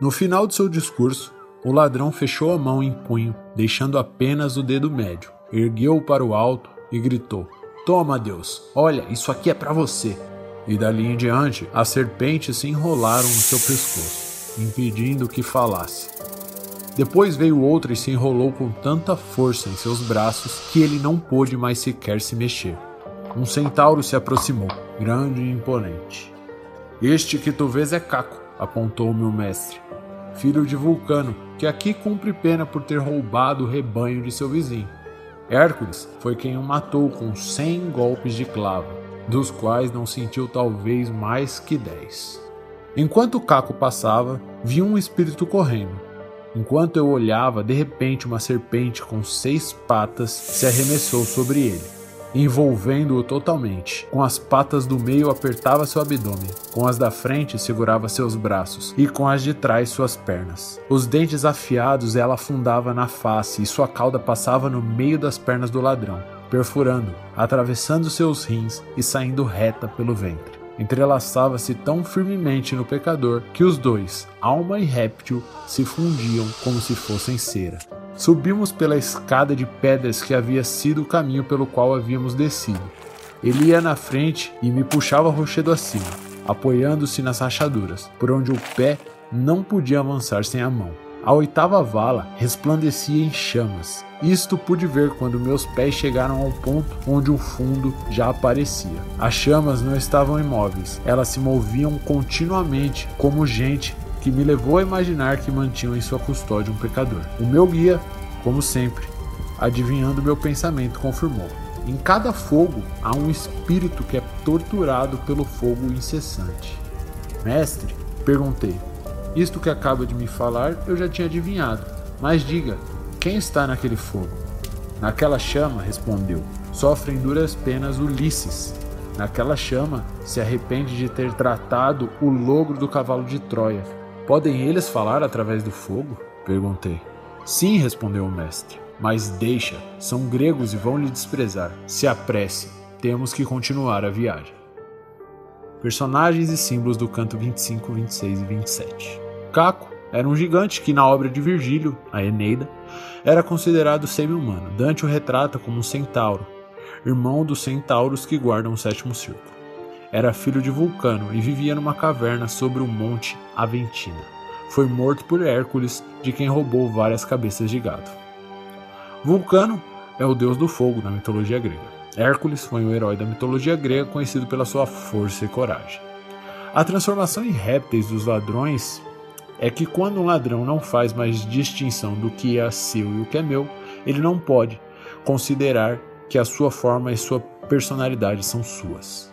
No final de seu discurso, o ladrão fechou a mão em punho, deixando apenas o dedo médio. Ergueu-o para o alto e gritou: Toma, Deus, olha, isso aqui é para você. E dali em diante, as serpentes se enrolaram no seu pescoço, impedindo que falasse. Depois veio outra e se enrolou com tanta força em seus braços que ele não pôde mais sequer se mexer. Um centauro se aproximou, grande e imponente. Este que tu vês é Caco, apontou meu mestre, filho de Vulcano, que aqui cumpre pena por ter roubado o rebanho de seu vizinho. Hércules foi quem o matou com cem golpes de clava, dos quais não sentiu talvez mais que dez. Enquanto Caco passava, vi um espírito correndo. Enquanto eu olhava, de repente uma serpente com seis patas se arremessou sobre ele envolvendo-o totalmente. Com as patas do meio apertava seu abdômen, com as da frente segurava seus braços e com as de trás suas pernas. Os dentes afiados ela afundava na face e sua cauda passava no meio das pernas do ladrão, perfurando, atravessando seus rins e saindo reta pelo ventre. Entrelaçava-se tão firmemente no pecador que os dois, alma e réptil, se fundiam como se fossem cera. Subimos pela escada de pedras que havia sido o caminho pelo qual havíamos descido. Ele ia na frente e me puxava rochedo acima, apoiando-se nas rachaduras, por onde o pé não podia avançar sem a mão. A oitava vala resplandecia em chamas. Isto pude ver quando meus pés chegaram ao ponto onde o fundo já aparecia. As chamas não estavam imóveis, elas se moviam continuamente como gente que me levou a imaginar que mantinham em sua custódia um pecador. O meu guia, como sempre, adivinhando meu pensamento, confirmou. Em cada fogo há um espírito que é torturado pelo fogo incessante. Mestre, perguntei. Isto que acaba de me falar eu já tinha adivinhado, mas diga, quem está naquele fogo? Naquela chama, respondeu, sofrem duras penas Ulisses. Naquela chama se arrepende de ter tratado o logro do cavalo de Troia, Podem eles falar através do fogo? Perguntei. Sim, respondeu o mestre. Mas deixa, são gregos e vão lhe desprezar. Se apresse, temos que continuar a viagem. Personagens e símbolos do canto 25, 26 e 27. Caco era um gigante que, na obra de Virgílio, a Eneida, era considerado semi-humano. Dante o retrata como um centauro, irmão dos centauros que guardam o sétimo círculo. Era filho de Vulcano e vivia numa caverna sobre o monte Aventina. Foi morto por Hércules, de quem roubou várias cabeças de gado. Vulcano é o deus do fogo na mitologia grega. Hércules foi um herói da mitologia grega conhecido pela sua força e coragem. A transformação em répteis dos ladrões é que quando um ladrão não faz mais distinção do que é seu e o que é meu, ele não pode considerar que a sua forma e sua personalidade são suas.